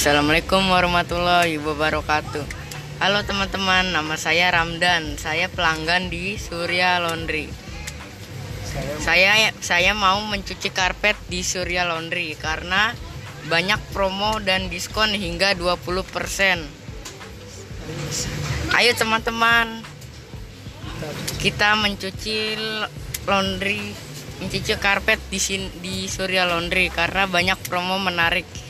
Assalamualaikum warahmatullahi wabarakatuh. Halo teman-teman, nama saya Ramdan. Saya pelanggan di Surya Laundry. Saya saya mau mencuci karpet di Surya Laundry karena banyak promo dan diskon hingga 20%. Ayo teman-teman, kita mencuci laundry, mencuci karpet di di Surya Laundry karena banyak promo menarik.